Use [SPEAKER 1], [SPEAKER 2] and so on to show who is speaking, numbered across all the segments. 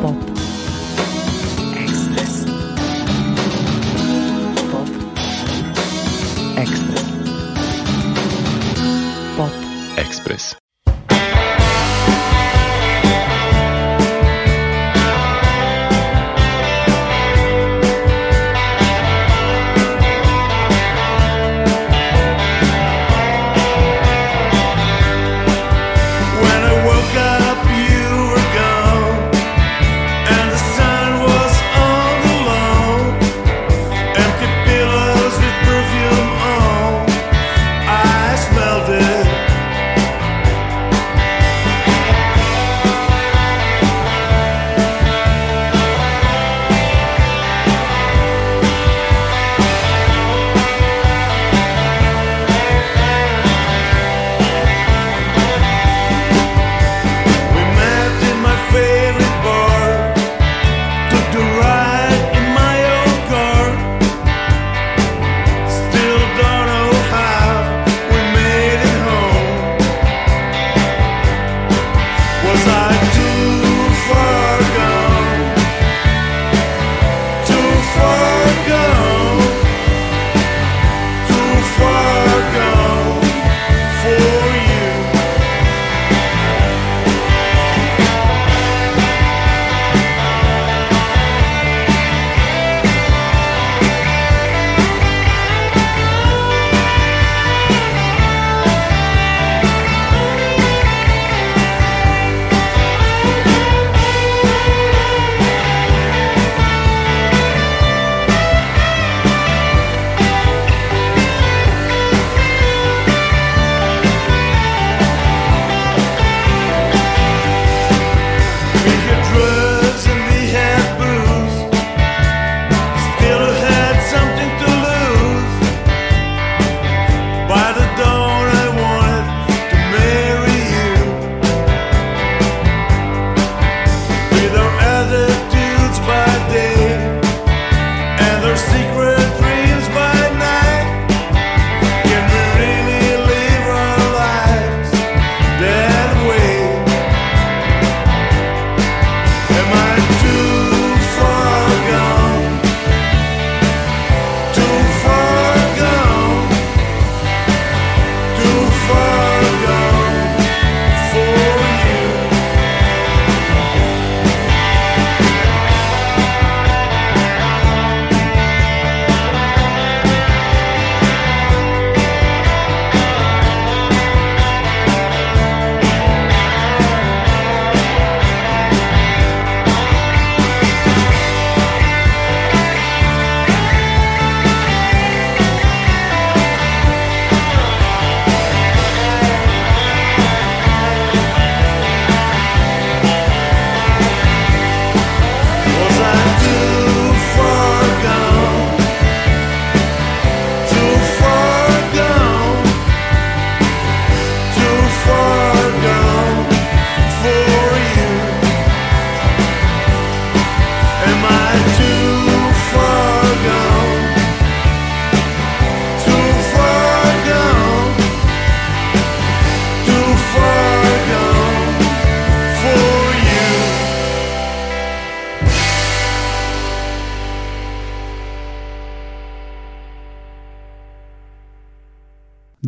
[SPEAKER 1] pop.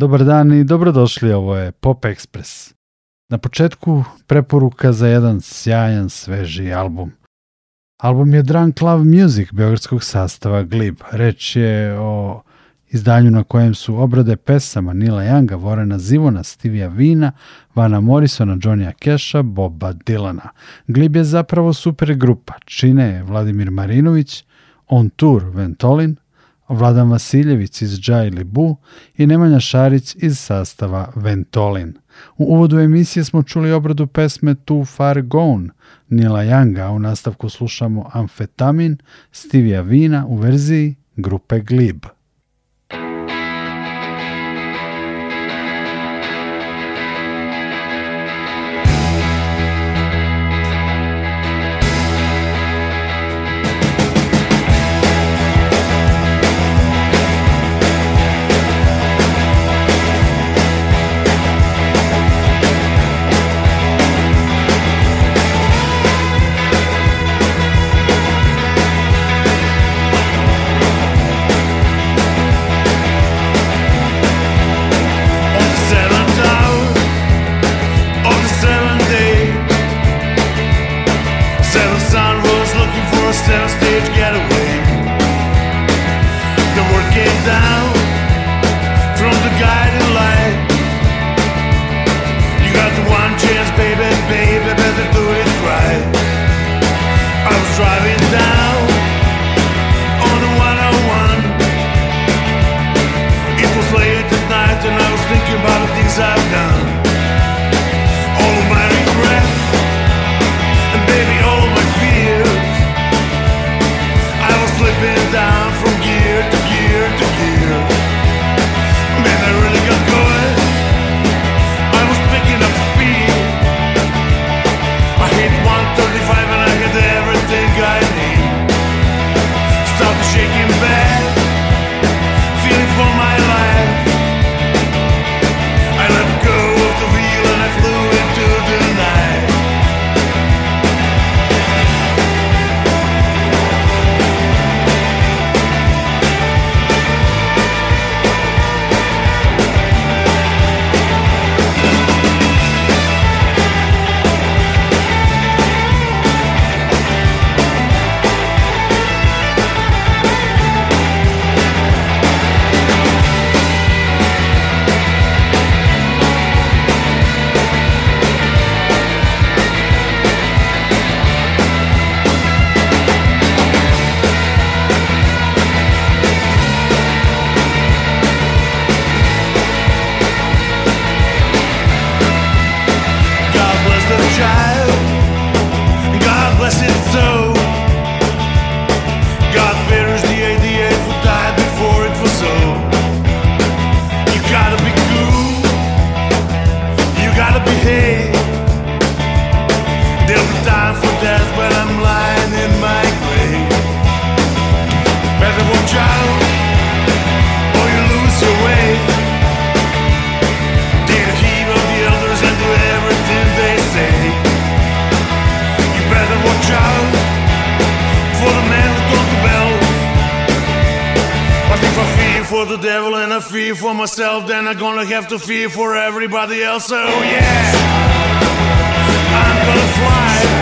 [SPEAKER 1] Dobar dan i dobrodošli, ovo je Pop Express. Na početku preporuka za jedan sjajan sveži album. Album je Drunk Love Music beogradskog sastava Glib. Reč je o izdanju na kojem su obrade pesama Nila Younga, Vorena Zivona, Stivija Vina, Vana Morrisona, Johnnya Keša, Boba Dilana. Glib je zapravo super grupa. Čine je Vladimir Marinović, On Tour Ventolin, Vladan Vasiljević iz Džajli Bu i Nemanja Šarić iz sastava Ventolin. U uvodu emisije smo čuli obradu pesme Too Far Gone Nila Janga, a u nastavku slušamo Amfetamin Stivija Vina u verziji grupe Glib.
[SPEAKER 2] myself, then I'm gonna have to fear for everybody else. Oh yeah, I'm gonna fly.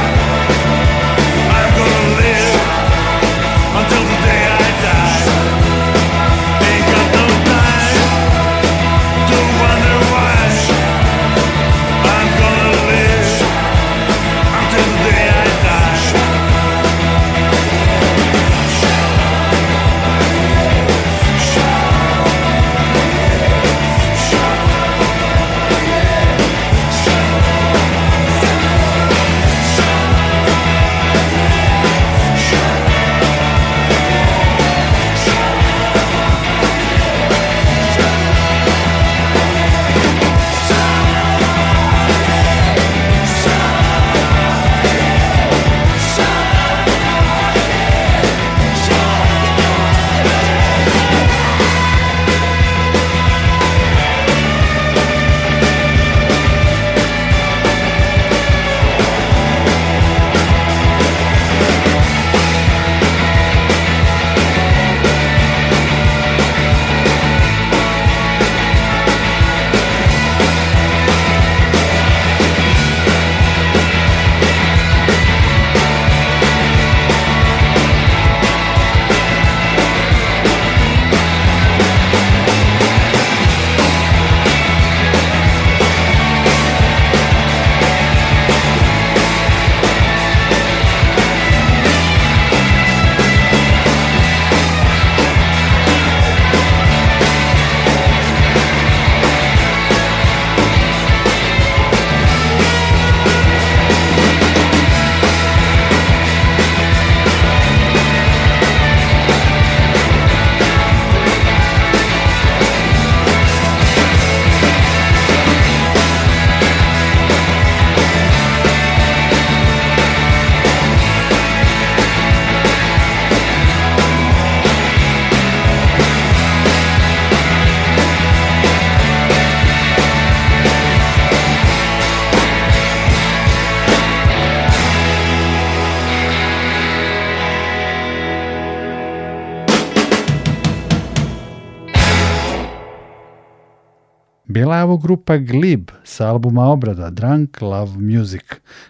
[SPEAKER 1] najavu grupa Glib sa albuma obrada Drunk Love Music.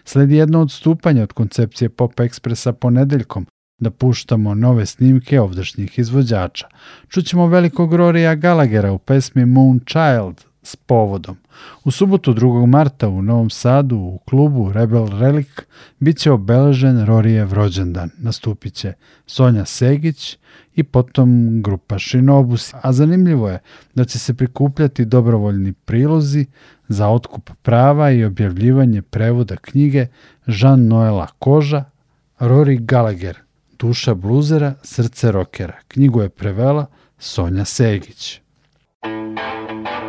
[SPEAKER 1] Sledi jedno odstupanje od koncepcije Pop Expressa ponedeljkom, da puštamo nove snimke ovdašnjih izvođača. Čućemo velikog Rorija Gallaghera u pesmi Moon Child s povodom. U subotu 2. marta u Novom Sadu u klubu Rebel Relic bit će obeležen Rorijev rođendan. Nastupit će Sonja Segić, i potom grupa Shinobus. A zanimljivo je da će se prikupljati dobrovoljni prilozi za otkup prava i objavljivanje prevoda knjige Jean Noela Koža, Rory Gallagher, Duša bluzera, srce rokera. Knjigu je prevela Sonja Segić. Thank you.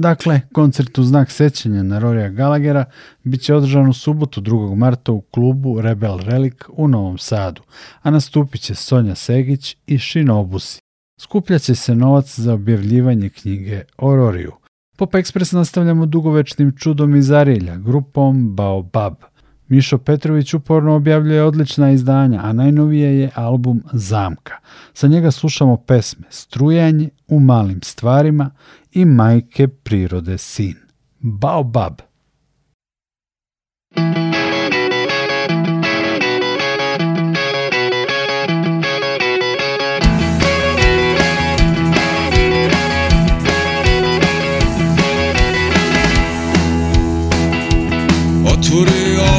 [SPEAKER 1] Dakle, koncert u znak sećanja na Rorija Galagera bit će održan u subotu 2. marta u klubu Rebel Relic u Novom Sadu, a nastupit će Sonja Segić i Shinobusi. Skupljaće se novac za objavljivanje knjige o Roriju. Pop Express nastavljamo dugovečnim čudom iz Arilja, grupom Baobab – Mišo Petrović uporno objavljuje odlična izdanja, a najnovije je album Zamka. Sa njega slušamo pesme Strujanje u malim stvarima i Majke prirode sin. Baobab. Thank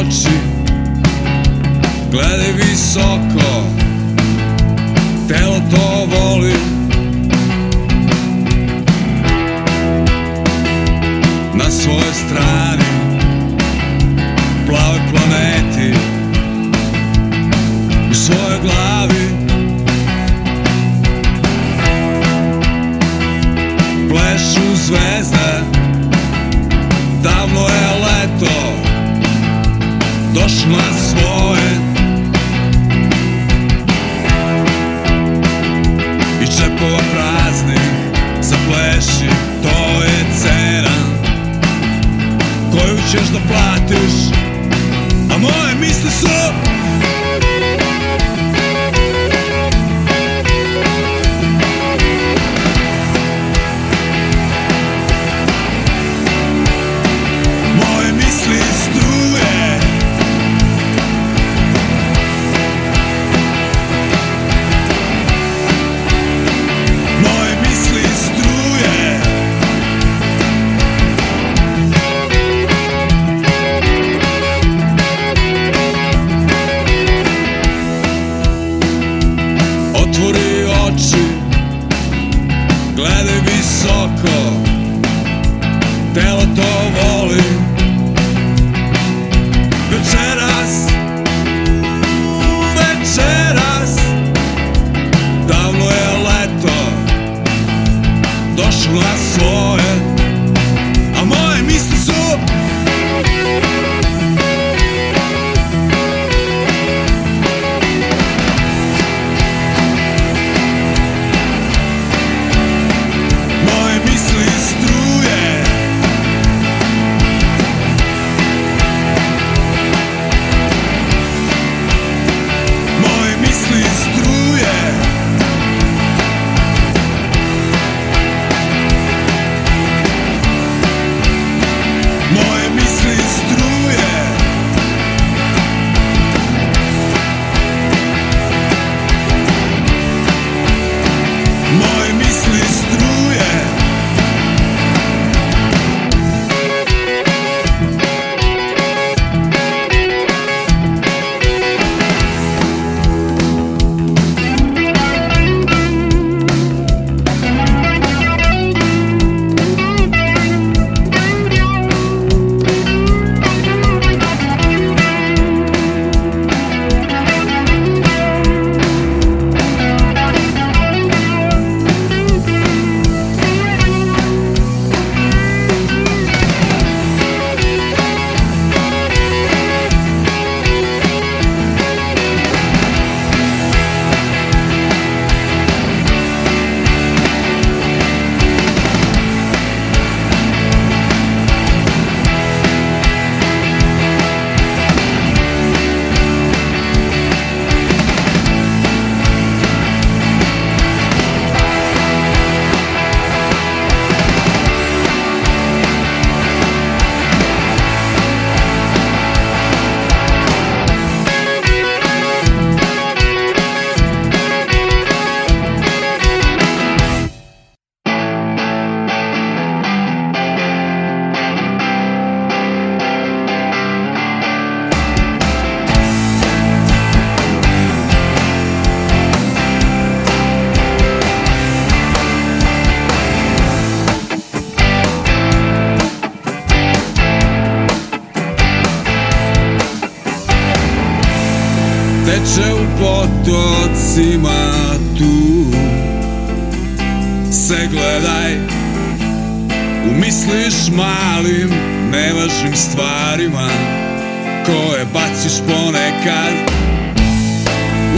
[SPEAKER 3] oči Gledaj visoko Telo to voli Na svojoj strani Plavoj planeti U svojoj glavi Plešu zvezde prošla svoje I čepova praznih zapleši To je cena koju ćeš da platiš A moje misli su
[SPEAKER 4] se gledaj U malim, nevažnim stvarima Koje baciš ponekad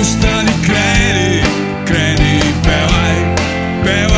[SPEAKER 4] Ustani, kreni, kreni i pevaj, pevaj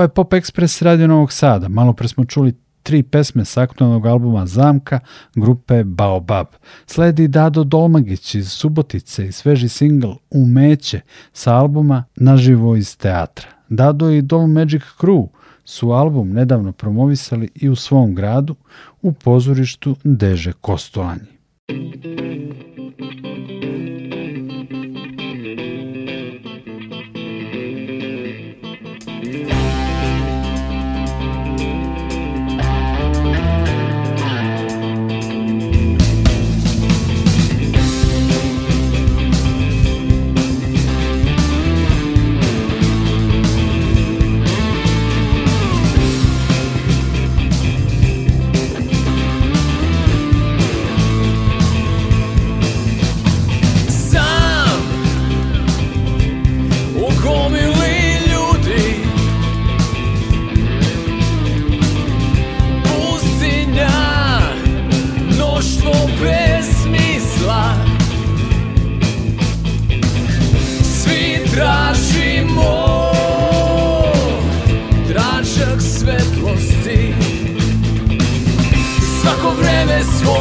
[SPEAKER 1] Ovo je Pop Express Radio Novog Sada. Malo pre smo čuli tri pesme sa aktualnog albuma Zamka grupe Baobab. Sledi Dado Dolmagić iz Subotice i sveži singl Umeće sa albuma Naživo iz teatra. Dado i Dol Magic Crew su album nedavno promovisali i u svom gradu u pozorištu Deže Kostolanji. Thank you.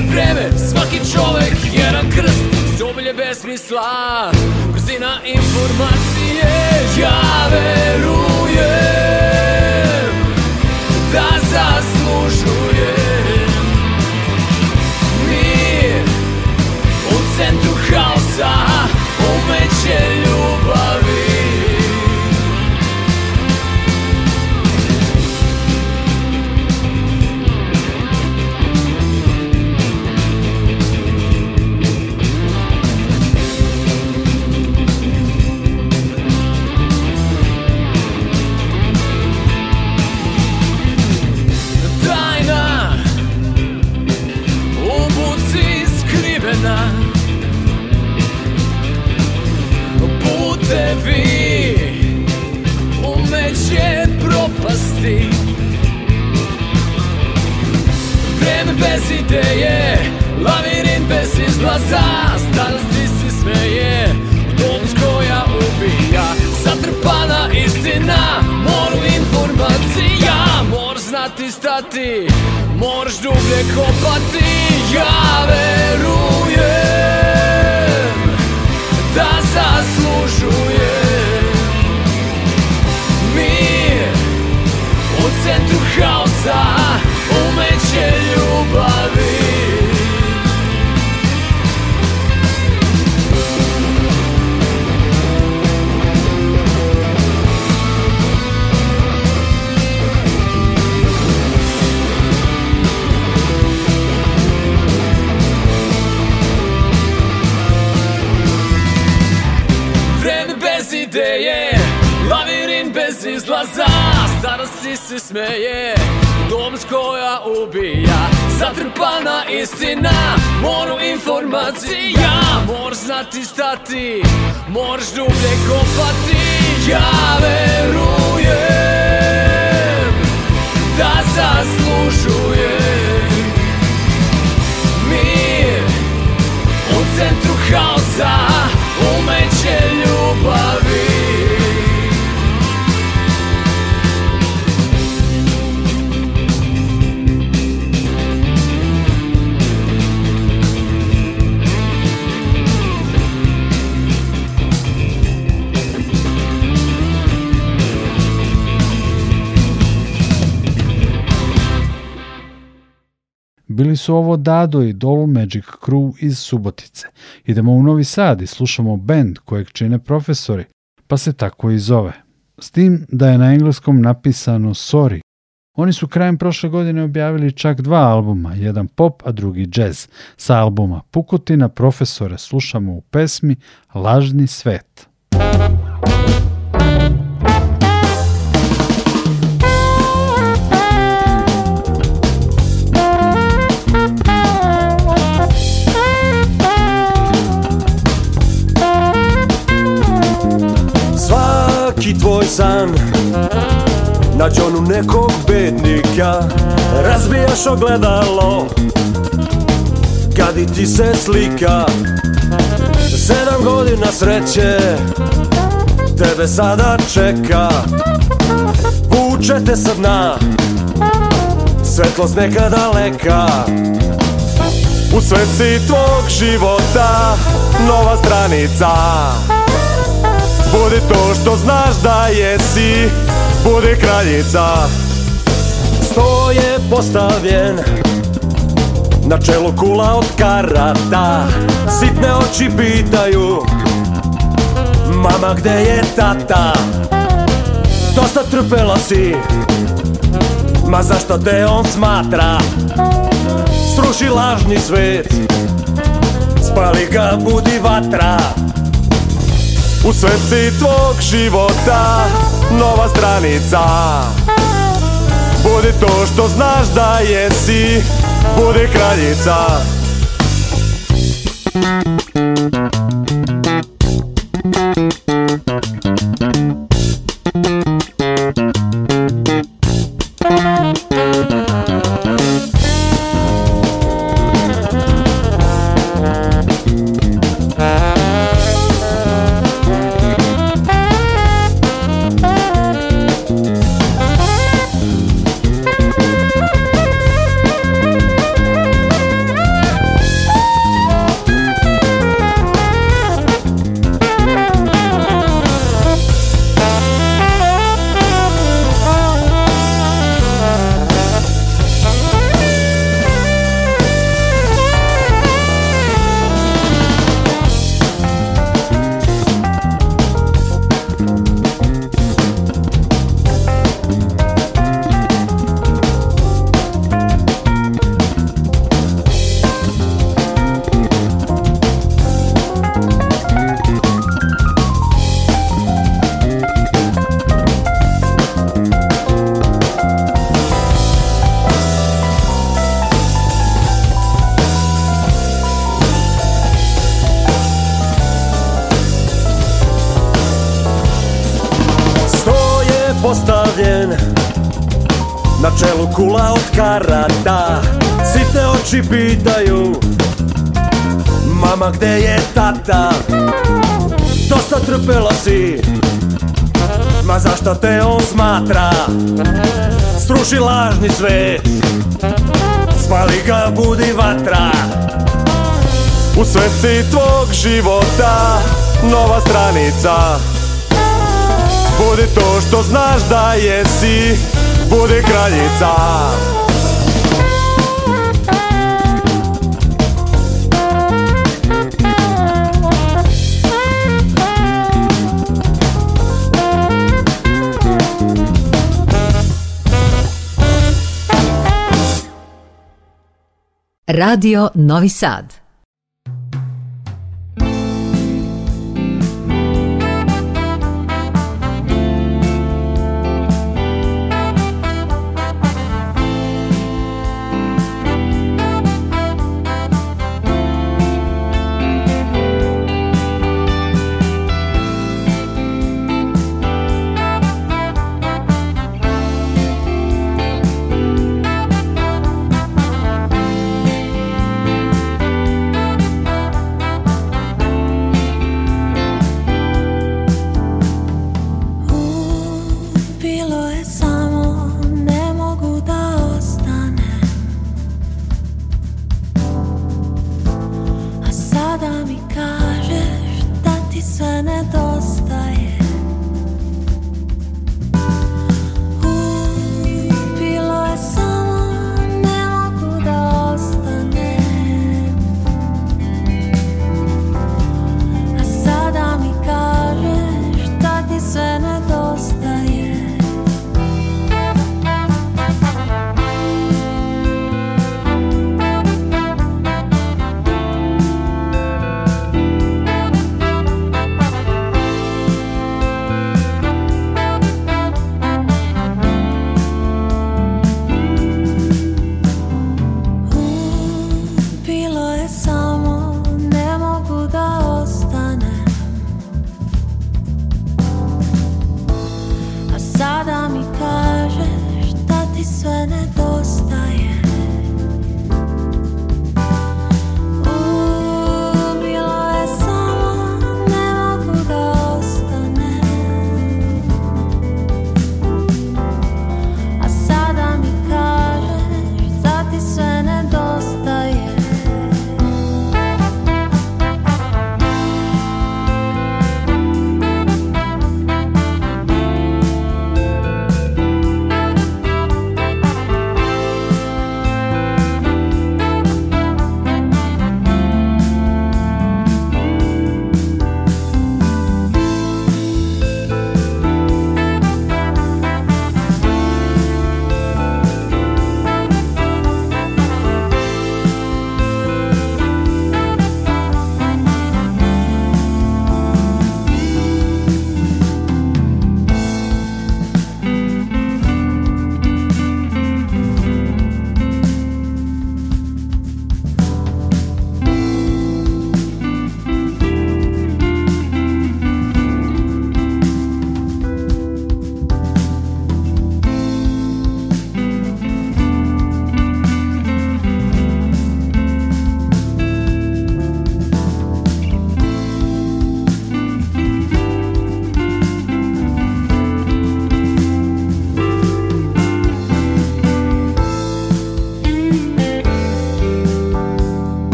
[SPEAKER 5] je vreme, svaki čovek jedan krst Zobilje besmisla, brzina informacije Ja verujem da zaslužujem za Starosti se smeje Doms koja ubija Zatrpana istina Moru informacija Mor znati stati Moraš dublje kopati Ja verujem Da zaslužujem Mi U centru haosa izlaza Starost si se smeje Doms koja ubija Zatrpana istina Moru informacija Moraš znati šta ti Moraš dublje kopati Ja verujem Da zaslužujem Mir U centru haosa
[SPEAKER 1] bili su ovo Dado i Dolu Magic Crew iz Subotice. Idemo u Novi Sad i slušamo band kojeg čine profesori, pa se tako i zove. S tim da je na engleskom napisano Sorry, oni su krajem prošle godine objavili čak dva albuma, jedan pop, a drugi jazz. Sa albuma Pukotina profesore slušamo u pesmi Lažni svet. Thank you.
[SPEAKER 6] san Na džonu nekog bednika Razbijaš ogledalo Kad i ti se slika Sedam godina sreće Tebe sada čeka Vuče te sa dna Svetlost neka daleka U sveci tvog života Nova stranica Budi to što znaš da jesi Budi kraljica Sto je postavljen Na čelu kula od karata Sitne oči pitaju Mama gde je tata Dosta trpela si Ma zašto te on smatra Sruši lažni svet Spali ga budi vatra U sveci tvog života Nova stranica Budi to što znaš da jesi Budi kraljica kula od karata Sitne oči pitaju
[SPEAKER 7] Mama gde je tata Dosta trpela si Ma zašto te on smatra Struši lažni svet Spali ga budi vatra U sveci tvog života Nova stranica Budi to što znaš da jesi budi kraljica Radio Novi Sad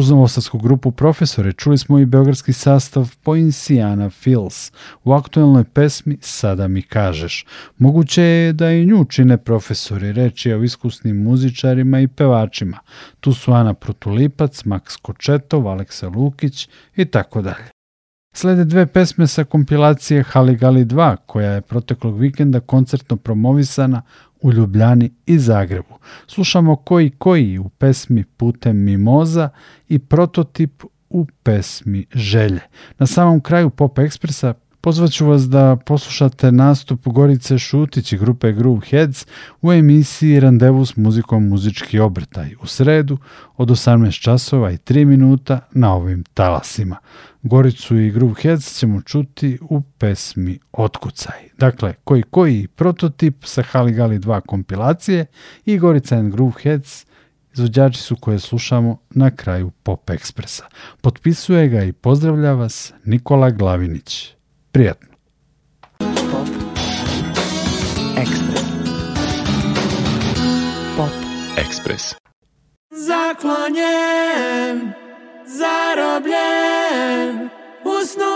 [SPEAKER 1] Uz novosadsku grupu Profesore čuli smo i beogradski sastav Poinsijana Fils u aktuelnoj pesmi Sada mi kažeš. Moguće je da i nju čine profesori, reč je o iskusnim muzičarima i pevačima. Tu su Ana Protulipac, Maks Kočetov, Aleksa Lukić i tako dalje. Slede dve pesme sa kompilacije Haligali 2, koja je proteklog vikenda koncertno promovisana u Ljubljani i Zagrebu. Slušamo Koji koji u pesmi Putem mimoza i prototip u pesmi Želje. Na samom kraju Pop Ekspresa pozvaću vas da poslušate nastup Gorice Šutić i grupe Groove Heads u emisiji Randevu s muzikom Muzički obrtaj u sredu od 18 časova i 3 minuta na ovim talasima. Goricu i Heads ćemo čuti u pesmi Otkucaj. Dakle, koji koji prototip sa Haligali 2 kompilacije i Gorica and Heads izvođači su koje slušamo na kraju Pop Expressa. Potpisuje ga i pozdravlja vas Nikola Glavinić. Prijatno! Pop Express
[SPEAKER 8] Pop Ekspres Zaklonjen zarobljen usnął.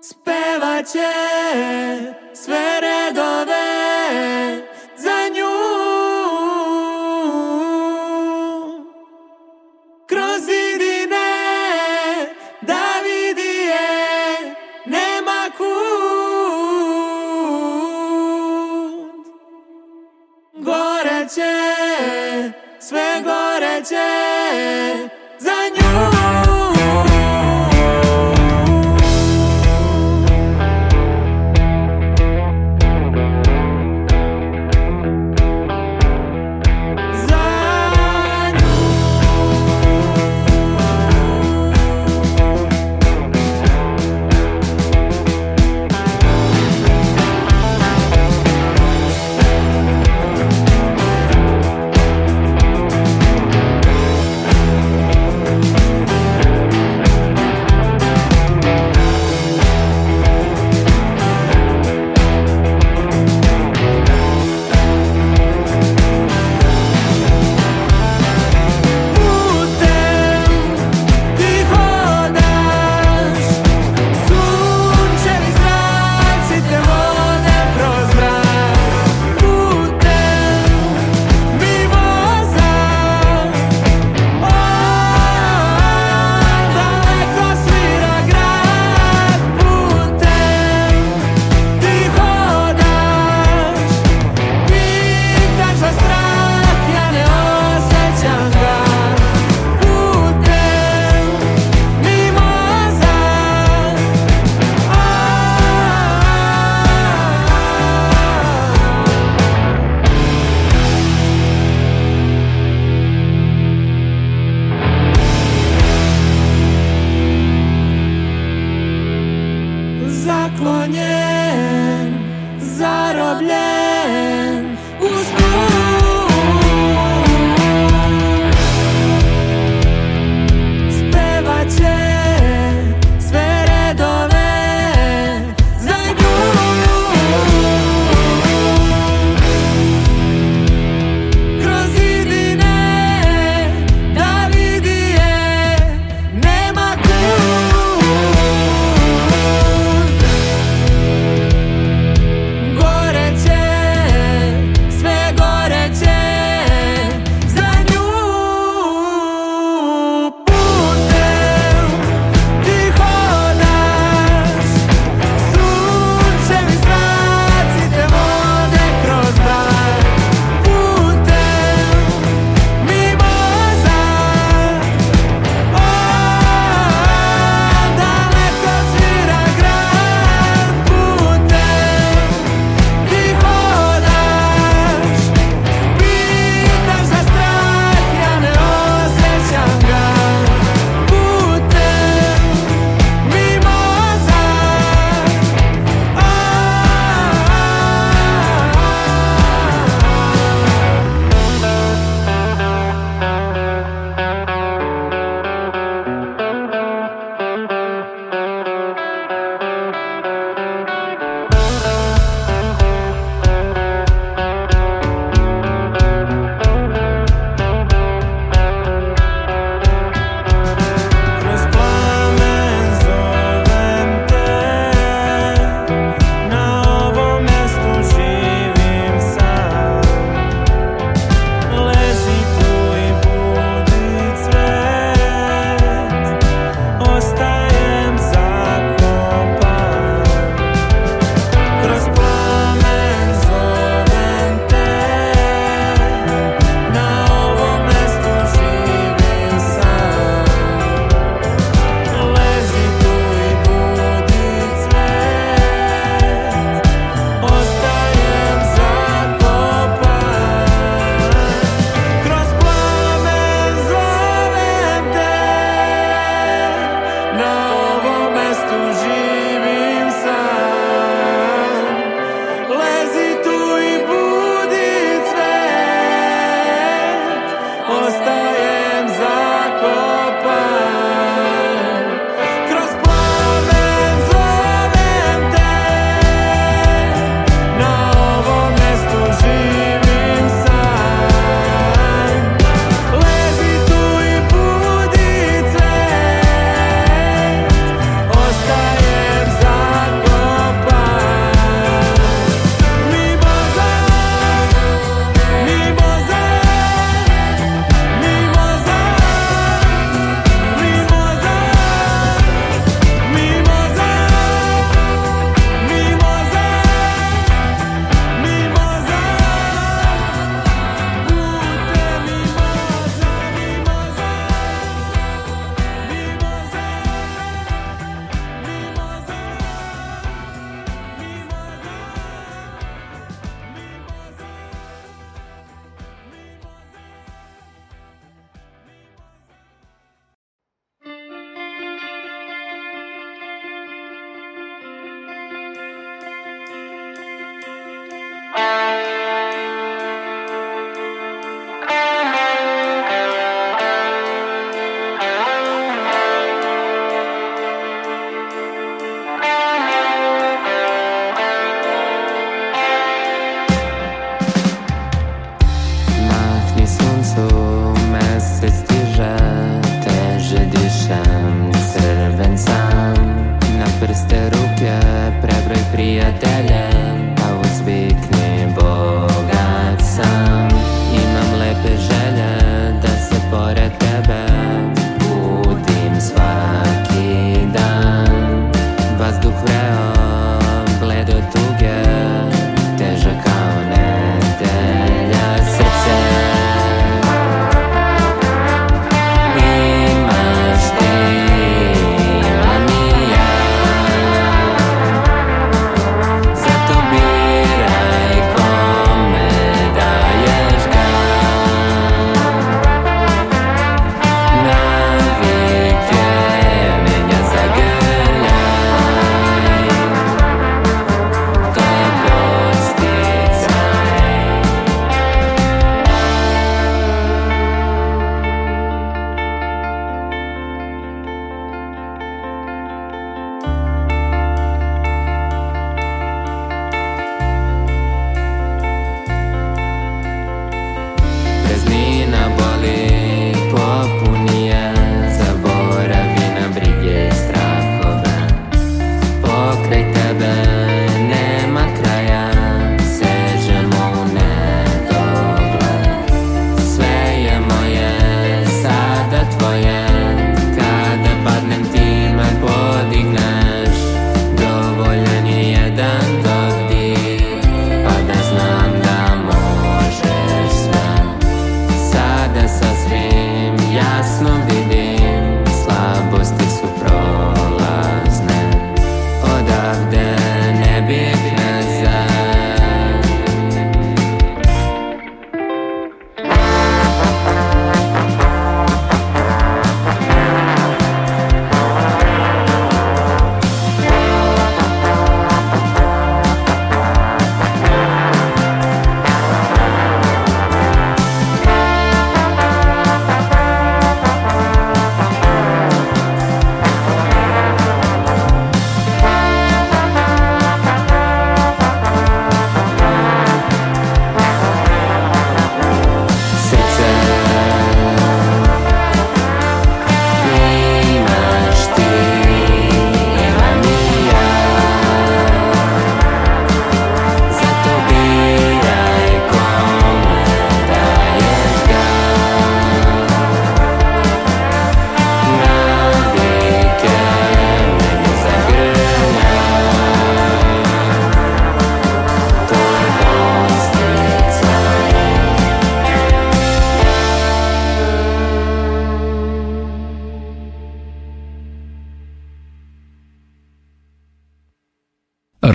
[SPEAKER 8] Spewacie swe regowe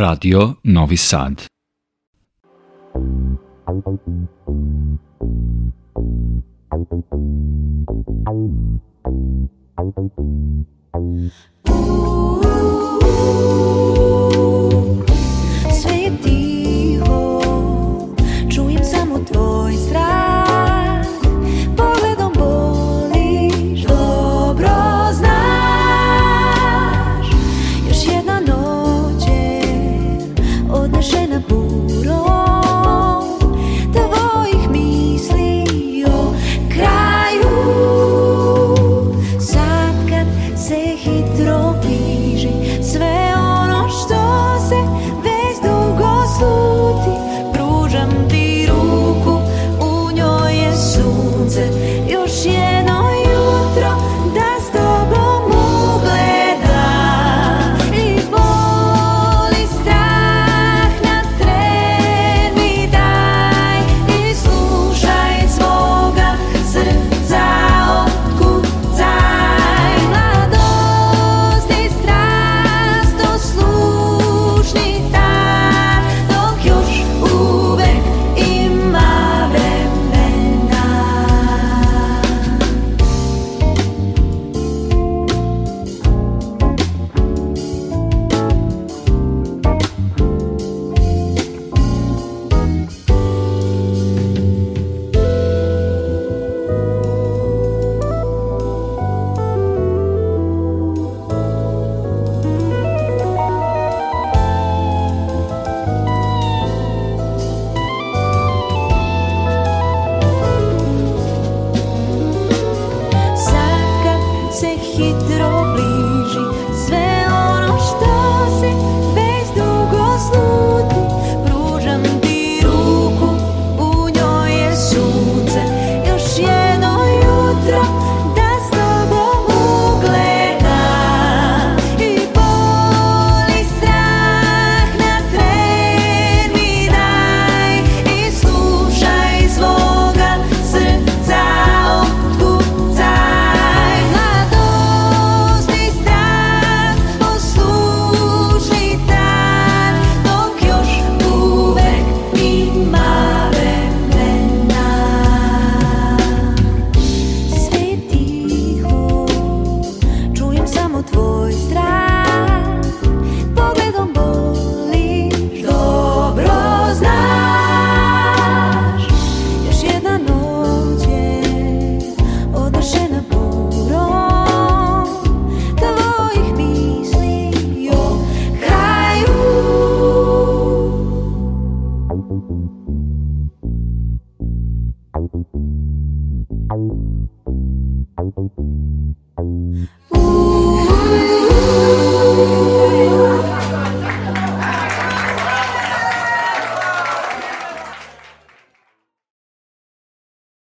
[SPEAKER 9] Radio Novi Sad. Sve je čujem samo tvoj strah